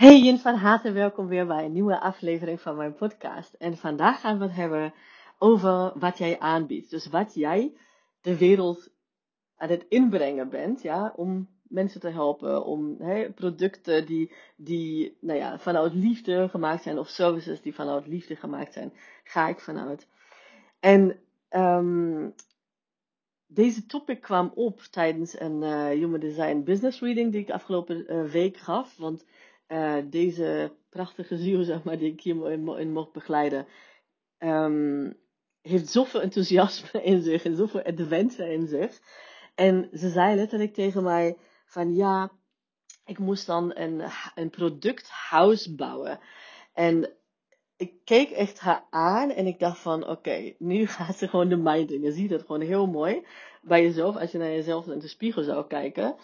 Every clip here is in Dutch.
Hey en van harte welkom weer bij een nieuwe aflevering van mijn podcast. En vandaag gaan we het hebben over wat jij aanbiedt. Dus wat jij de wereld aan het inbrengen bent, ja, om mensen te helpen, om producten die, die nou ja, vanuit liefde gemaakt zijn of services die vanuit liefde gemaakt zijn, ga ik vanuit. En um, deze topic kwam op tijdens een uh, Human Design Business Reading die ik afgelopen uh, week gaf. Want uh, deze prachtige ziel, zeg maar, die ik hier in, mocht begeleiden, um, heeft zoveel enthousiasme in zich en zoveel adventure in zich. En ze zei letterlijk tegen mij van ja, ik moest dan een, een producthouse bouwen. En ik keek echt haar aan en ik dacht van oké, nu gaat ze gewoon de mind in. Je ziet het gewoon heel mooi bij jezelf als je naar jezelf in de spiegel zou kijken.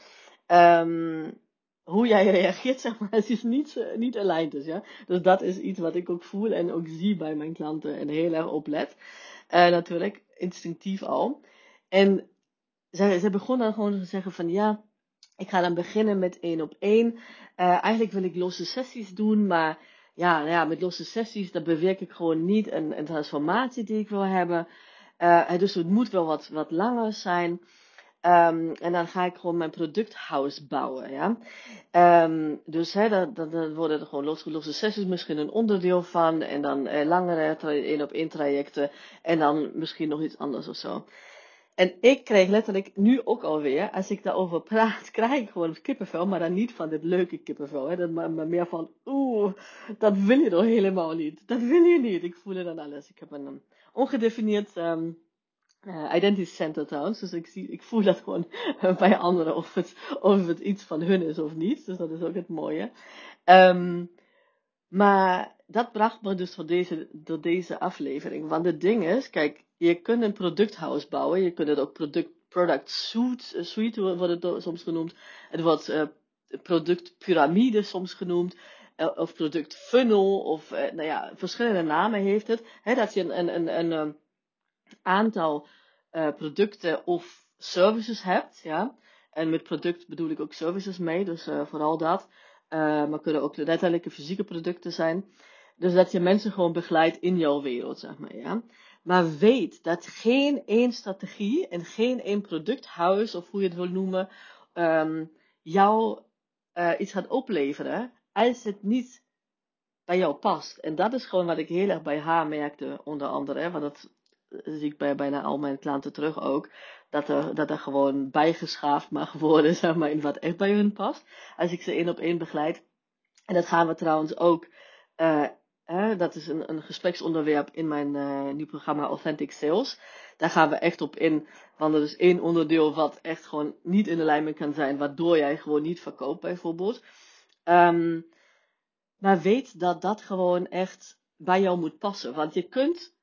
Um, hoe jij reageert, zeg maar, het is niet, niet aligned is, ja. Dus dat is iets wat ik ook voel en ook zie bij mijn klanten en heel erg oplet. Uh, natuurlijk, instinctief al. En ze, ze begon dan gewoon te zeggen van, ja, ik ga dan beginnen met één op één. Uh, eigenlijk wil ik losse sessies doen, maar ja, nou ja, met losse sessies, dat bewerk ik gewoon niet een, een transformatie die ik wil hebben. Uh, dus het moet wel wat, wat langer zijn. Um, en dan ga ik gewoon mijn producthouse bouwen. Ja? Um, dus hè, worden er gewoon losgeloste sessies misschien een onderdeel van. En dan eh, langere één op één trajecten. En dan misschien nog iets anders of zo. En ik kreeg letterlijk nu ook alweer, als ik daarover praat, krijg ik gewoon kippenvel. Maar dan niet van dit leuke kippenvel. Dat, maar, maar meer van, oeh, dat wil je toch helemaal niet. Dat wil je niet. Ik voel het dan alles. Ik heb een ongedefinieerd... Um, uh, identity center trouwens. Dus ik, zie, ik voel dat gewoon bij anderen of het, of het iets van hun is of niet. Dus dat is ook het mooie. Um, maar dat bracht me dus door deze, door deze aflevering. Want het ding is, kijk, je kunt een producthouse bouwen. Je kunt het ook product, product suite, suite wordt het soms genoemd. Het wordt uh, productpyramide soms genoemd. Of product funnel. Of nou ja, verschillende namen heeft het. He, dat je een, een, een, een um, aantal uh, producten of services hebt. Ja? En met product bedoel ik ook services mee, dus uh, vooral dat. Uh, maar kunnen ook letterlijke fysieke producten zijn. Dus dat je mensen gewoon begeleidt in jouw wereld, zeg maar. Ja? Maar weet dat geen één strategie en geen één producthuis, of hoe je het wil noemen, um, jou iets gaat opleveren als het niet bij jou past. En dat is gewoon wat ik heel erg bij haar merkte, onder andere. Want dat zie ik bij bijna al mijn klanten terug ook. Dat er, dat er gewoon bijgeschaafd mag worden, zeg maar, in wat echt bij hun past. Als ik ze één op één begeleid. En dat gaan we trouwens ook, uh, hè, dat is een, een gespreksonderwerp in mijn uh, nieuw programma Authentic Sales. Daar gaan we echt op in, want er is één onderdeel wat echt gewoon niet in de lijn kan zijn, waardoor jij gewoon niet verkoopt bijvoorbeeld. Um, maar weet dat dat gewoon echt bij jou moet passen. Want je kunt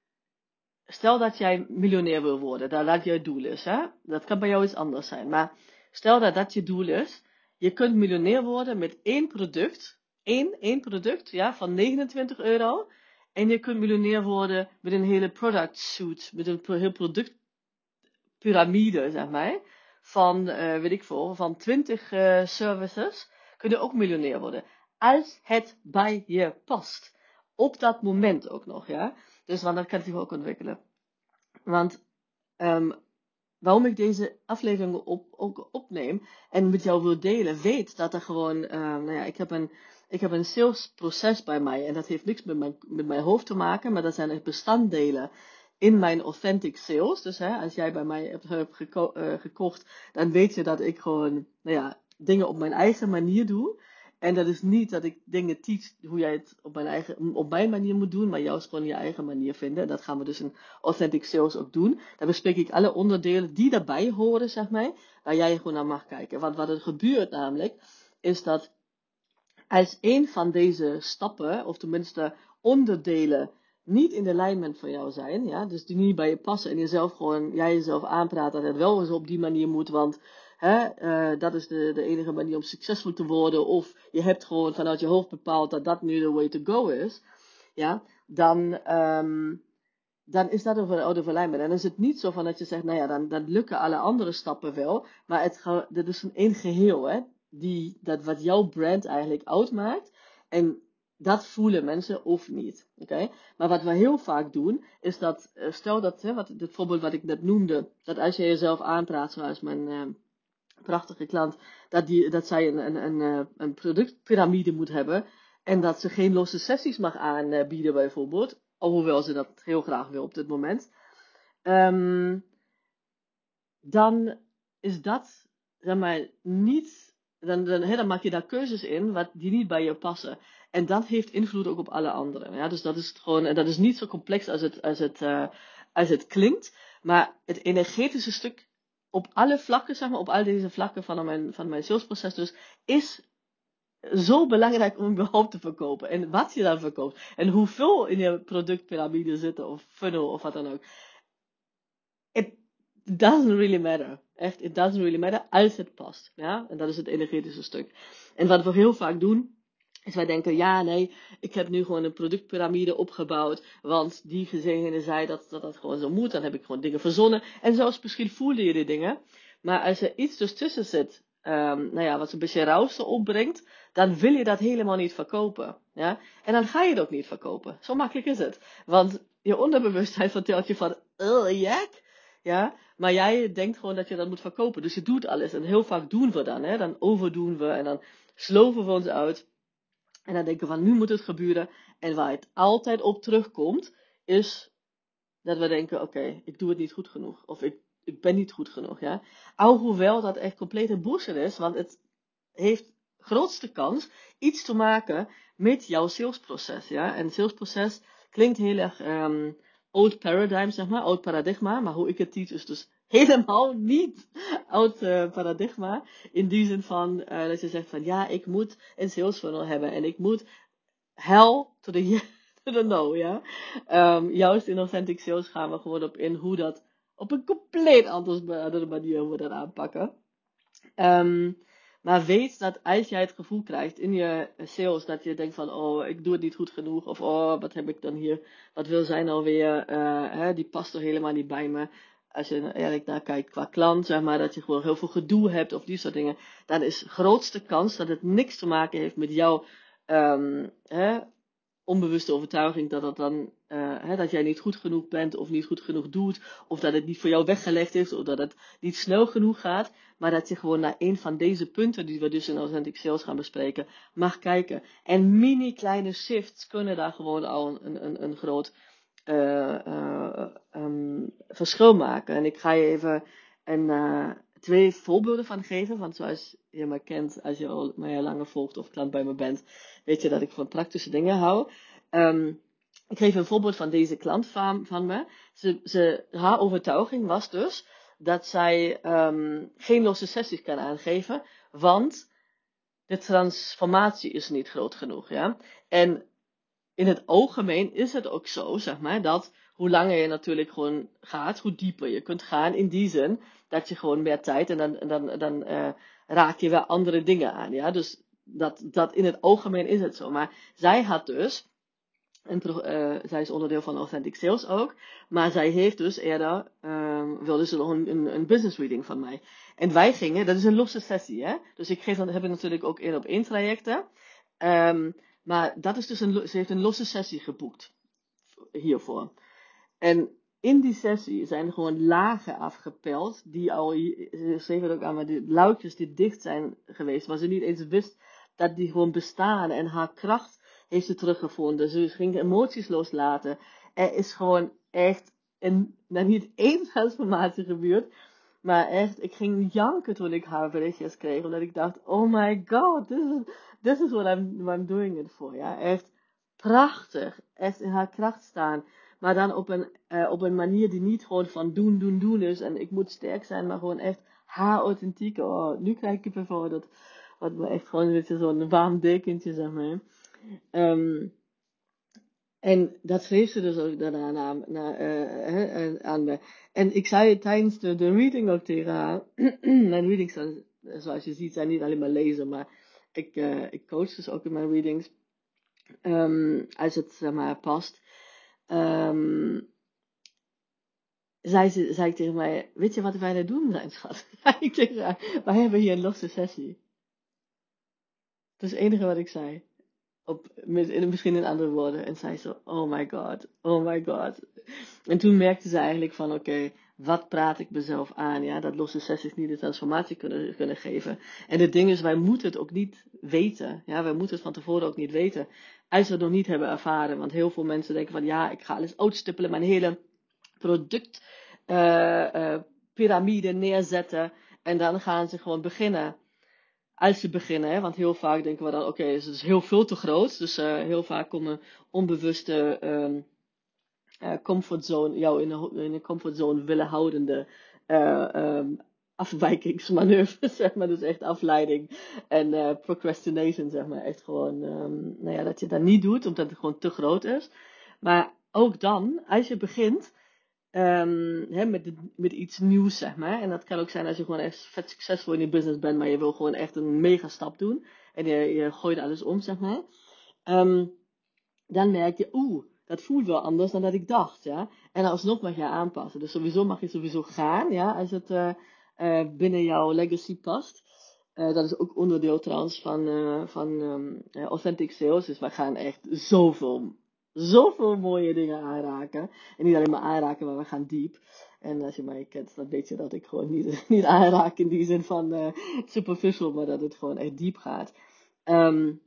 stel dat jij miljonair wil worden, dat dat je doel is, hè? Dat kan bij jou iets anders zijn. Maar stel dat dat je doel is, je kunt miljonair worden met één product, één, één product, ja, van 29 euro. En je kunt miljonair worden met een hele product suite, met een heel product piramide, zeg maar. Van, uh, weet ik veel, van 20 uh, services kun je ook miljonair worden. Als het bij je past. Op dat moment ook nog, ja. Dus want dat kan je ook ontwikkelen. Want um, waarom ik deze aflevering op, ook opneem en met jou wil delen, weet dat er gewoon, uh, nou ja, ik heb een, ik heb een salesproces bij mij en dat heeft niks met mijn, met mijn hoofd te maken, maar dat zijn echt bestanddelen in mijn authentic sales. Dus hè, als jij bij mij hebt, hebt geko uh, gekocht, dan weet je dat ik gewoon, nou ja, dingen op mijn eigen manier doe. En dat is niet dat ik dingen teach hoe jij het op mijn, eigen, op mijn manier moet doen, maar juist gewoon je eigen manier vinden. Dat gaan we dus in Authentic Sales ook doen. Daar bespreek ik alle onderdelen die daarbij horen, zeg maar, waar jij gewoon naar mag kijken. Want wat er gebeurt namelijk, is dat als een van deze stappen, of tenminste onderdelen, niet in de alignment van jou zijn, ja, dus die niet bij je passen en jezelf gewoon, jij jezelf aanpraat dat het wel eens op die manier moet, want Uh, dat is de, de enige manier om succesvol te worden. Of je hebt gewoon vanuit je hoofd bepaald dat dat nu de way to go is. Ja, dan, um, dan is dat over oude verlijmen. Dan is het niet zo van dat je zegt, nou ja, dan, dan lukken alle andere stappen wel. Maar het, dit is een één geheel, hè. Die, dat wat jouw brand eigenlijk uitmaakt. En dat voelen mensen of niet. Oké? Maar wat we heel vaak doen, is dat, eh, stel dat, hè, wat, het voorbeeld wat ik net noemde, dat als je jezelf aanpraat, zoals mijn uh, prachtige klant, dat, die, dat zij een, een, een, eh, een productpyramide moet hebben en dat ze geen losse sessies mag aanbieden, bijvoorbeeld, alhoewel ze dat heel graag wil op dit moment, um, dan is dat, zeg maar, niet dan, dan, dan, maak je daar keuzes in wat, die niet bij je passen. En dat heeft invloed ook op alle anderen. Ja? Dus dat is gewoon, en dat is niet zo complex als het, als het, uh, als het klinkt. Maar het energetische stuk op alle vlakken, zeg maar, op al deze vlakken van mijn, van mijn salesproces dus, is zo belangrijk om überhaupt te verkopen. En wat je dan verkoopt. En hoeveel in je productpyramide zitten, of funnel, of wat dan ook. It doesn't really matter. Echt, it doesn't really matter als het past. Ja? En dat is het energetische stuk. En wat we heel vaak doen, is wij denken, ja, nee, ik heb nu gewoon een productpyramide opgebouwd, want diegene zei dat, dat gewoon zo moet, dan heb ik gewoon dingen verzonnen. En zelfs misschien voelde je die dingen, maar als er iets dus tussen zit, um, nou ja, wat een beetje rauwste opbrengt, dan wil je dat helemaal niet verkopen. Ja? En dan ga je het ook niet verkopen. Zo makkelijk is het. Want je onderbewustzijn vertelt je van, uh, jak, ja, maar jij denkt gewoon dat je dat moet verkopen. Dus je doet alles. En heel vaak doen we dan. Hè? Dan overdoen we en dan sloven we ons uit. En dan denken we van nu moet het gebeuren. En waar het altijd op terugkomt, is dat we denken: oké, ik doe het niet goed genoeg. Of ik, ik ben niet goed genoeg. Ja? Alhoewel dat echt complete bullshit is, want het heeft grootste kans iets te maken met jouw salesproces. Ja? En salesproces klinkt heel erg um, oud paradigm, zeg maar, oud paradigma. Maar hoe ik het teach is dus helemaal niet oud uh, paradigma. In die zin van uh, dat je zegt van ja, ik moet een sales funnel hebben en ik moet hell to the, no, ja. Um, juist in Authentic Sales gaan we gewoon op in hoe dat op een compleet andere manier dat aanpakken. Um, maar weet dat als jij het gevoel krijgt in je sales dat je denkt van, oh, ik doe het niet goed genoeg. Of, oh, wat heb ik dan hier? Wat wil zij nou weer? Uh, hè, die past toch helemaal niet bij me. Als je eigenlijk naar kijkt qua klant, zeg maar, dat je gewoon heel veel gedoe hebt of die soort dingen. Dan is grootste kans dat het niks te maken heeft met jouw um, hè, onbewuste overtuiging dat, dat, dan, hè, dat jij niet goed genoeg bent of niet goed genoeg doet, of dat het niet voor jou weggelegd is, of dat het niet snel genoeg gaat, maar dat je gewoon naar een van deze punten, die we dus in Authentic Sales gaan bespreken, mag kijken. En mini kleine shifts kunnen daar gewoon al een, een, een groot um, verschil maken. En ik ga je even een, twee voorbeelden van geven. Want zoals je me kent, als je al mij langer volgt of klant bij me bent, weet je dat ik van praktische dingen hou. Um, ik geef een voorbeeld van deze klant van, van me. Ze, ze, haar overtuiging was dus dat zij um, geen losse sessies kan aangeven, want de transformatie is niet groot genoeg. Ja? En in het algemeen is het ook zo, zeg maar, dat hoe langer je natuurlijk gewoon gaat, hoe dieper je kunt gaan. In die zin dat je gewoon meer tijd en dan, dan, dan uh, raak je weer andere dingen aan. Ja? Dus dat, dat in het algemeen is het zo. Maar zij had dus, een, uh, zij is onderdeel van Authentic Sales ook, maar zij heeft dus eerder, uh, wilde ze nog een, een, business reading van mij. En wij gingen, dat is een losse sessie, hè? dus ik geef heb ik natuurlijk ook één op één trajecten. Um, maar dat is dus een, ze heeft een losse sessie geboekt hiervoor. En in die sessie zijn er gewoon lagen afgepeld, die al, ze schreef het ook aan, maar die luikjes die dicht zijn geweest, waar ze niet eens wist dat die gewoon bestaan. En haar kracht heeft ze teruggevonden. Ze ging emoties loslaten. Er is gewoon echt een, nou niet één transformatie gebeurd, maar echt, ik ging janken toen ik haar berichtjes kreeg, omdat ik dacht, oh my god, this is, this is what I'm, what I'm doing it for. Ja, echt prachtig. Echt in haar kracht staan. Maar dan op een, uh, op een manier die niet gewoon van doen, doen, doen is. En ik moet sterk zijn, maar gewoon echt haar authentieke. Oh, nu krijg ik dat. Wat me echt gewoon een beetje zo'n warm dekentje, zeg maar. Um, en dat schreef ze dus ook daarna na, na, uh, aan me. En ik zei tijdens de, reading ook tegen haar. mijn readings, zoals je ziet, zijn niet alleen maar lezen, maar ik, uh, ik coach dus ook in mijn readings. Um, als het maar past. Um, zei, ze, zei ik tegen mij, weet je wat wij aan doen zijn, schat? ik wij hebben hier een losse sessie. Dat is het enige wat ik zei. op, met, misschien in andere woorden. En zei ze, oh my god, oh my god. En toen merkte ze eigenlijk van, oké, wat praat ik mezelf aan? Ja, dat losse sessies niet de transformatie kunnen, kunnen geven. En het ding is, wij moeten het ook niet weten. Ja, wij moeten het van tevoren ook niet weten. Als we het nog niet hebben ervaren. Want heel veel mensen denken van, ja, ik ga alles uitstippelen, mijn hele product, uh, piramide neerzetten. En dan gaan ze gewoon beginnen als ze beginnen. Hè? Want heel vaak denken we dan, oké, het is heel veel te groot. Dus uh, heel vaak komen onbewuste um, uh, comfortzone, jou in een, een comfortzone willen houdende uh, um, afwijkingsmanoeuvres, zeg maar. Dus echt afleiding en procrastination, zeg maar. Echt gewoon, um, nou ja, dat je dat niet doet, omdat het gewoon te groot is. Maar ook dan, als je begint, Um, hè, met, met iets nieuws, zeg maar. En dat kan ook zijn als je gewoon echt vet succesvol in je business bent, maar je wil gewoon echt een mega stap doen. En je, je gooit alles om, zeg maar. Dan merk je, oeh, dat voelt wel anders dan dat ik dacht, ja. En alsnog mag je aanpassen. Dus sowieso mag je sowieso gaan, ja, als het uh, uh, binnen jouw legacy past. Uh, dat is ook onderdeel trouwens van, van um, Authentic Sales. Dus we gaan echt zoveel zoveel mooie dingen aanraken. En niet alleen maar aanraken, maar we gaan diep. En als je mij kent, dan weet je dat ik gewoon niet, niet aanraak in die zin van superficial, maar dat het gewoon echt diep gaat. Um,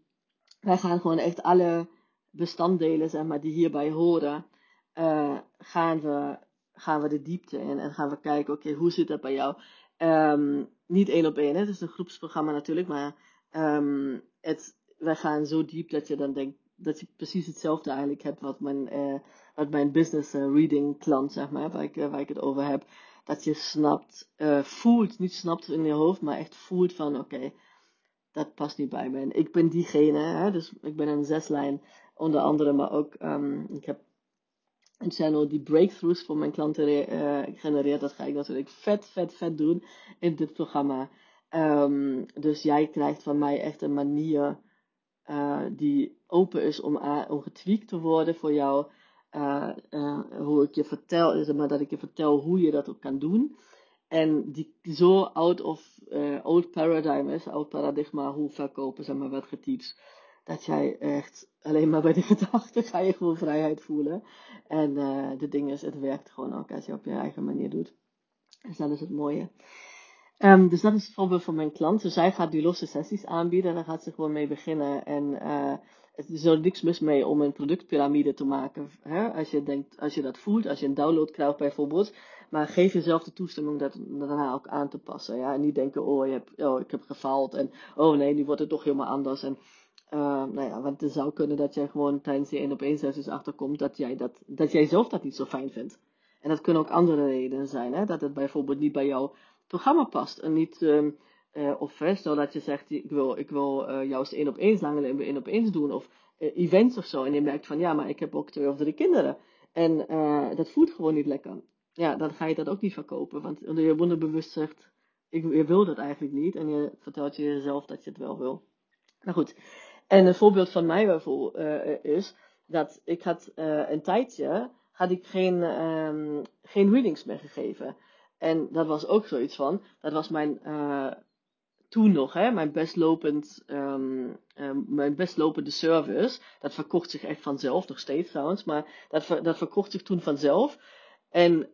wij gaan gewoon echt alle bestanddelen, zeg maar, die hierbij horen, uh, gaan, we, gaan we de diepte in. En gaan we kijken, oké, hoe zit dat bij jou? Um, niet één op één, het is een groepsprogramma natuurlijk, maar um, het, wij gaan zo diep dat je dan denkt, dat je precies hetzelfde eigenlijk hebt wat mijn, uh, wat mijn business uh, reading klant, zeg maar, waar ik, waar ik het over heb. Dat je snapt, voelt, niet snapt in je hoofd, maar echt voelt van oké, dat past niet bij me. En ik ben diegene, hè, dus ik ben een zeslijn onder andere, maar ook, um, ik heb een channel die breakthroughs voor mijn klanten genereert. Dat ga ik natuurlijk vet, vet, vet doen in dit programma. Um, dus jij krijgt van mij echt een manier uh, die open is om, om te worden voor jou. Uh, uh, hoe ik je vertel, maar dat ik je vertel hoe je dat ook kan doen. En die zo out of old paradigm is, oud paradigma, hoe verkopen, zeg maar, werd geteacht. Dat jij echt alleen maar bij de gedachte ga je gewoon vrijheid voelen. En de ding is, het werkt gewoon ook als je op je eigen manier doet. Dus dat is het mooie. Um, dus dat is het voorbeeld van mijn klant. Dus zij gaat die losse sessies aanbieden en daar gaat ze gewoon mee beginnen. En uh, er is niks mis mee om een productpyramide te maken. Hè? Als, je denkt, als je dat voelt, als je een download krijgt bijvoorbeeld. Maar geef jezelf de toestemming dat daarna ook aan te passen. Ja? En niet denken, oh, je hebt, oh ik heb gefaald. En oh nee, nu wordt het toch helemaal anders. En uh, nou ja, want het zou kunnen dat jij gewoon tijdens die 1 op 1 sessies achterkomt dat jij, dat, dat jij zelf dat niet zo fijn vindt. En dat kunnen ook andere redenen zijn. Hè? Dat het bijvoorbeeld niet bij jou programma past. En niet, uh, of stel dat je zegt, ik wil, ik wil uh, juist één op één langer één op eens doen. Of events of zo. En je merkt van, ja, maar ik heb ook twee of drie kinderen. En dat voelt gewoon niet lekker. Ja, dan ga je dat ook niet verkopen. Want je wonderbewust zegt, ik, je wil dat eigenlijk niet. En je vertelt jezelf dat je het wel wil. Nou goed. En een voorbeeld van mij bijvoorbeeld is, dat ik had een tijdje, had ik geen, um, geen readings meer gegeven. En dat was ook zoiets van, dat was mijn, uh, toen nog, hè, mijn best lopend, um, um, mijn best lopende service. Dat verkocht zich echt vanzelf, nog steeds trouwens, maar dat, dat verkocht zich toen vanzelf. En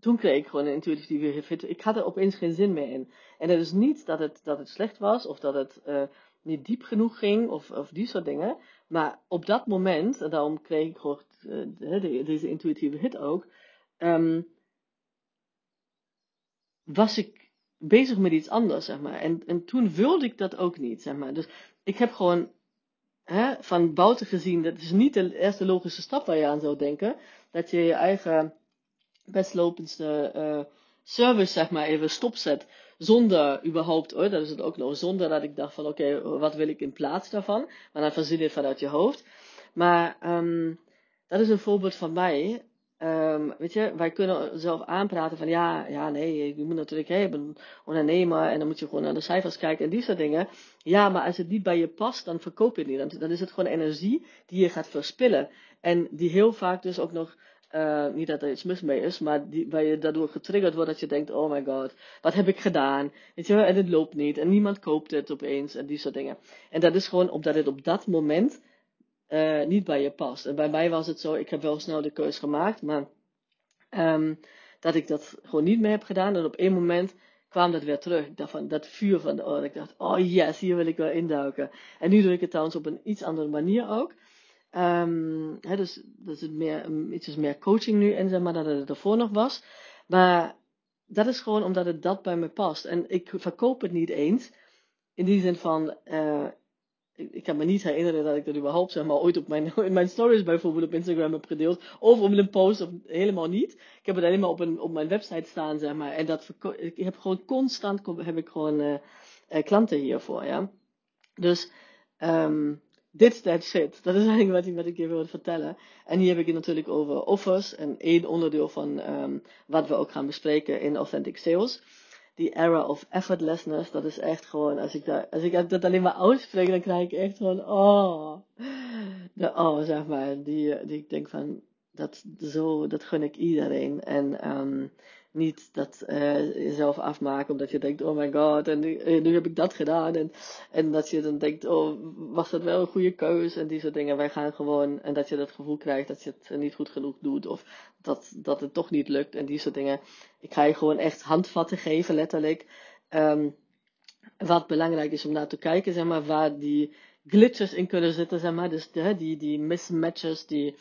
toen kreeg ik gewoon een intuïtieve fit. Ik had er opeens geen zin meer in. En het is niet dat het, dat het slecht was, of dat het niet diep genoeg ging, of, of die soort dingen. Maar op dat moment, en daarom kreeg ik gewoon uh, deze intuïtieve hit ook, um, was ik bezig met iets anders, zeg maar. En, en toen wilde ik dat ook niet, zeg maar. Dus ik heb gewoon hè, van buiten gezien, dat is niet de eerste logische stap waar je aan zou denken, dat je je eigen bestlopendste uh, service, zeg maar, even stopzet. Zonder überhaupt, hoor, dat is het ook nog, zonder dat ik dacht van, oké, wat wil ik in plaats daarvan? Maar dan verzin je het vanuit je hoofd. Maar um, dat is een voorbeeld van mij. Um, weet je, wij kunnen zelf aanpraten van ja, ja, nee, je moet natuurlijk, bent ondernemer en dan moet je gewoon naar de cijfers kijken en die soort dingen. Ja, maar als het niet bij je past, dan verkoop je het niet. Dan is het gewoon energie die je gaat verspillen. En die heel vaak dus ook nog Uh, niet dat er iets mis mee is, maar die, waar je daardoor getriggerd wordt dat je denkt, oh my god, wat heb ik gedaan? En het loopt niet, en niemand koopt het opeens, en die soort dingen. En dat is gewoon omdat het op dat moment uh, niet bij je past. En bij mij was het zo, ik heb wel snel de keus gemaakt, maar um, dat ik dat gewoon niet meer heb gedaan. En op één moment kwam dat weer terug. Ik dacht van, dat vuur van de oren. Ik dacht, oh yes, hier wil ik wel induiken. En nu doe ik het trouwens op een iets andere manier ook. Hè, dus er zit meer, iets meer coaching nu in, zeg maar, dan het ervoor nog was. Maar dat is gewoon omdat het dat bij me past. En ik verkoop het niet eens. In die zin van, uh, ik kan me niet herinneren dat ik dat überhaupt zeg maar ooit op mijn, in mijn stories bijvoorbeeld op Instagram heb gedeeld. Of op een post, of helemaal niet. Ik heb het alleen maar op, een, op mijn website staan, zeg maar. En dat ik heb gewoon constant, heb ik gewoon uh, uh, klanten hiervoor, ja. Dus, um, dit that shit. Dat is eigenlijk wat ik, wat ik je wilde vertellen. En hier heb ik het natuurlijk over offers. En één onderdeel van um, wat we ook gaan bespreken in Authentic Sales die era of effortlessness, dat is echt gewoon, als ik, als ik dat alleen maar uitspreek, dan krijg ik echt gewoon, oh, de, oh, zeg maar, die, die ik denk van, dat, zo, dat gun ik iedereen. En um, niet dat uh, jezelf afmaken omdat je denkt, oh my god, en nu, eh, nu heb ik dat gedaan. En, en dat je dan denkt, oh, was dat wel een goede keuze? En die soort dingen. Wij gaan gewoon, en dat je dat gevoel krijgt dat je het niet goed genoeg doet. Of dat, dat het toch niet lukt en die soort dingen. Ik ga je gewoon echt handvatten geven, letterlijk. Um, wat belangrijk is om naar te kijken, zeg maar, waar die glitches in kunnen zitten, zeg maar. Dus die, die mismatches, die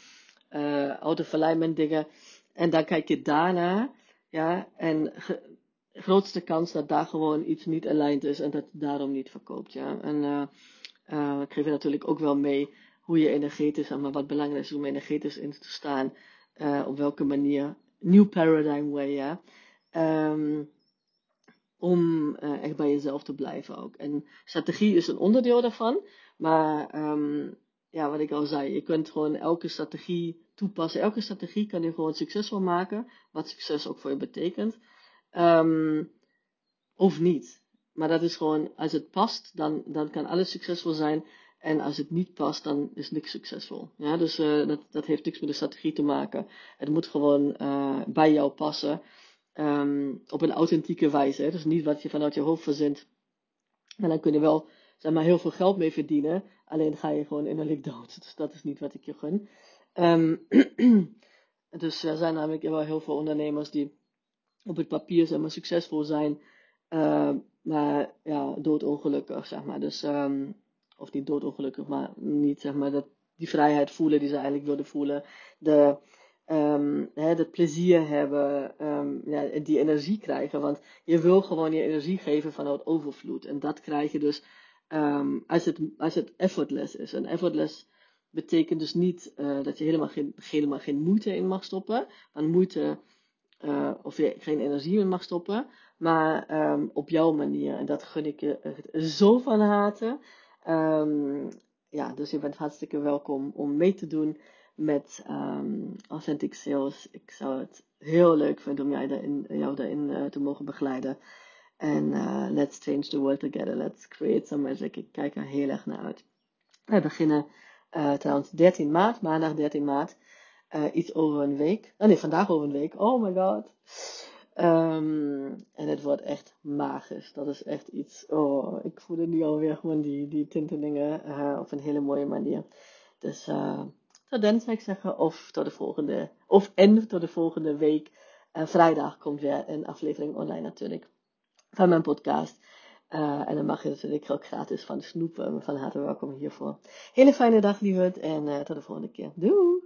uh, out alignment dingen. En dan kijk je daarna ja, en grootste kans dat daar gewoon iets niet aligned is en dat het daarom niet verkoopt. Ja. En uh, uh, ik geef je natuurlijk ook wel mee hoe je energetisch, maar wat belangrijk is om energetisch in te staan. Uh, op welke manier. New paradigm way, ja. Um, om uh, echt bij jezelf te blijven ook. En strategie is een onderdeel daarvan. Maar um, ja, wat ik al zei, je kunt gewoon elke strategie toepassen. Elke strategie kan je gewoon succesvol maken, wat succes ook voor je betekent. Um, of niet. Maar dat is gewoon, als het past, dan, dan kan alles succesvol zijn. En als het niet past, dan is niks succesvol. Ja, dus uh, dat, dat heeft niks met de strategie te maken. Het moet gewoon uh, bij jou passen. Um, op een authentieke wijze. Hè? Dus niet wat je vanuit je hoofd verzint. En dan kun je wel zeg maar, heel veel geld mee verdienen. Alleen ga je gewoon innerlijk dood. Dus dat is niet wat ik je gun. Um, dus er zijn namelijk wel heel veel ondernemers die op het papier zeg maar, succesvol zijn. Uh, maar ja, doodongelukkig, zeg maar. Dus, um, of niet doodongelukkig, maar niet zeg maar dat, die vrijheid voelen die ze eigenlijk wilden voelen. De, um, plezier hebben, um, ja, die energie krijgen. Want je wil gewoon je energie geven vanuit overvloed. En dat krijg je dus um, als, het, als het effortless is. En effortless betekent dus niet uh, dat je helemaal geen, helemaal geen moeite in mag stoppen. Want moeite, uh, of je geen energie in mag stoppen. Maar um, op jouw manier. En dat gun ik je zo van harte. Um, ja, dus je bent hartstikke welkom om mee te doen met Authentic Sales. Ik zou het heel leuk vinden om daarin, jou daarin uh, te mogen begeleiden. En uh, let's change the world together. Let's create some magic. Ik kijk er heel erg naar uit. We beginnen uh, trouwens 13 maart, maandag 13 maart. Uh, iets over een week. Oh nee, vandaag over een week. Oh my god. Um, en het wordt echt magisch. Dat is echt iets. Oh, ik voel het nu alweer gewoon die, die tintelingen op een hele mooie manier. Dus tot dan zou ik zeggen. Of tot de volgende. Of en tot de volgende week. Vrijdag komt weer een aflevering online natuurlijk van mijn podcast. Uh, en dan mag je natuurlijk ook gratis van snoepen. Van harte welkom hiervoor. Hele fijne dag, lieverd. En uh, tot de volgende keer. Doei!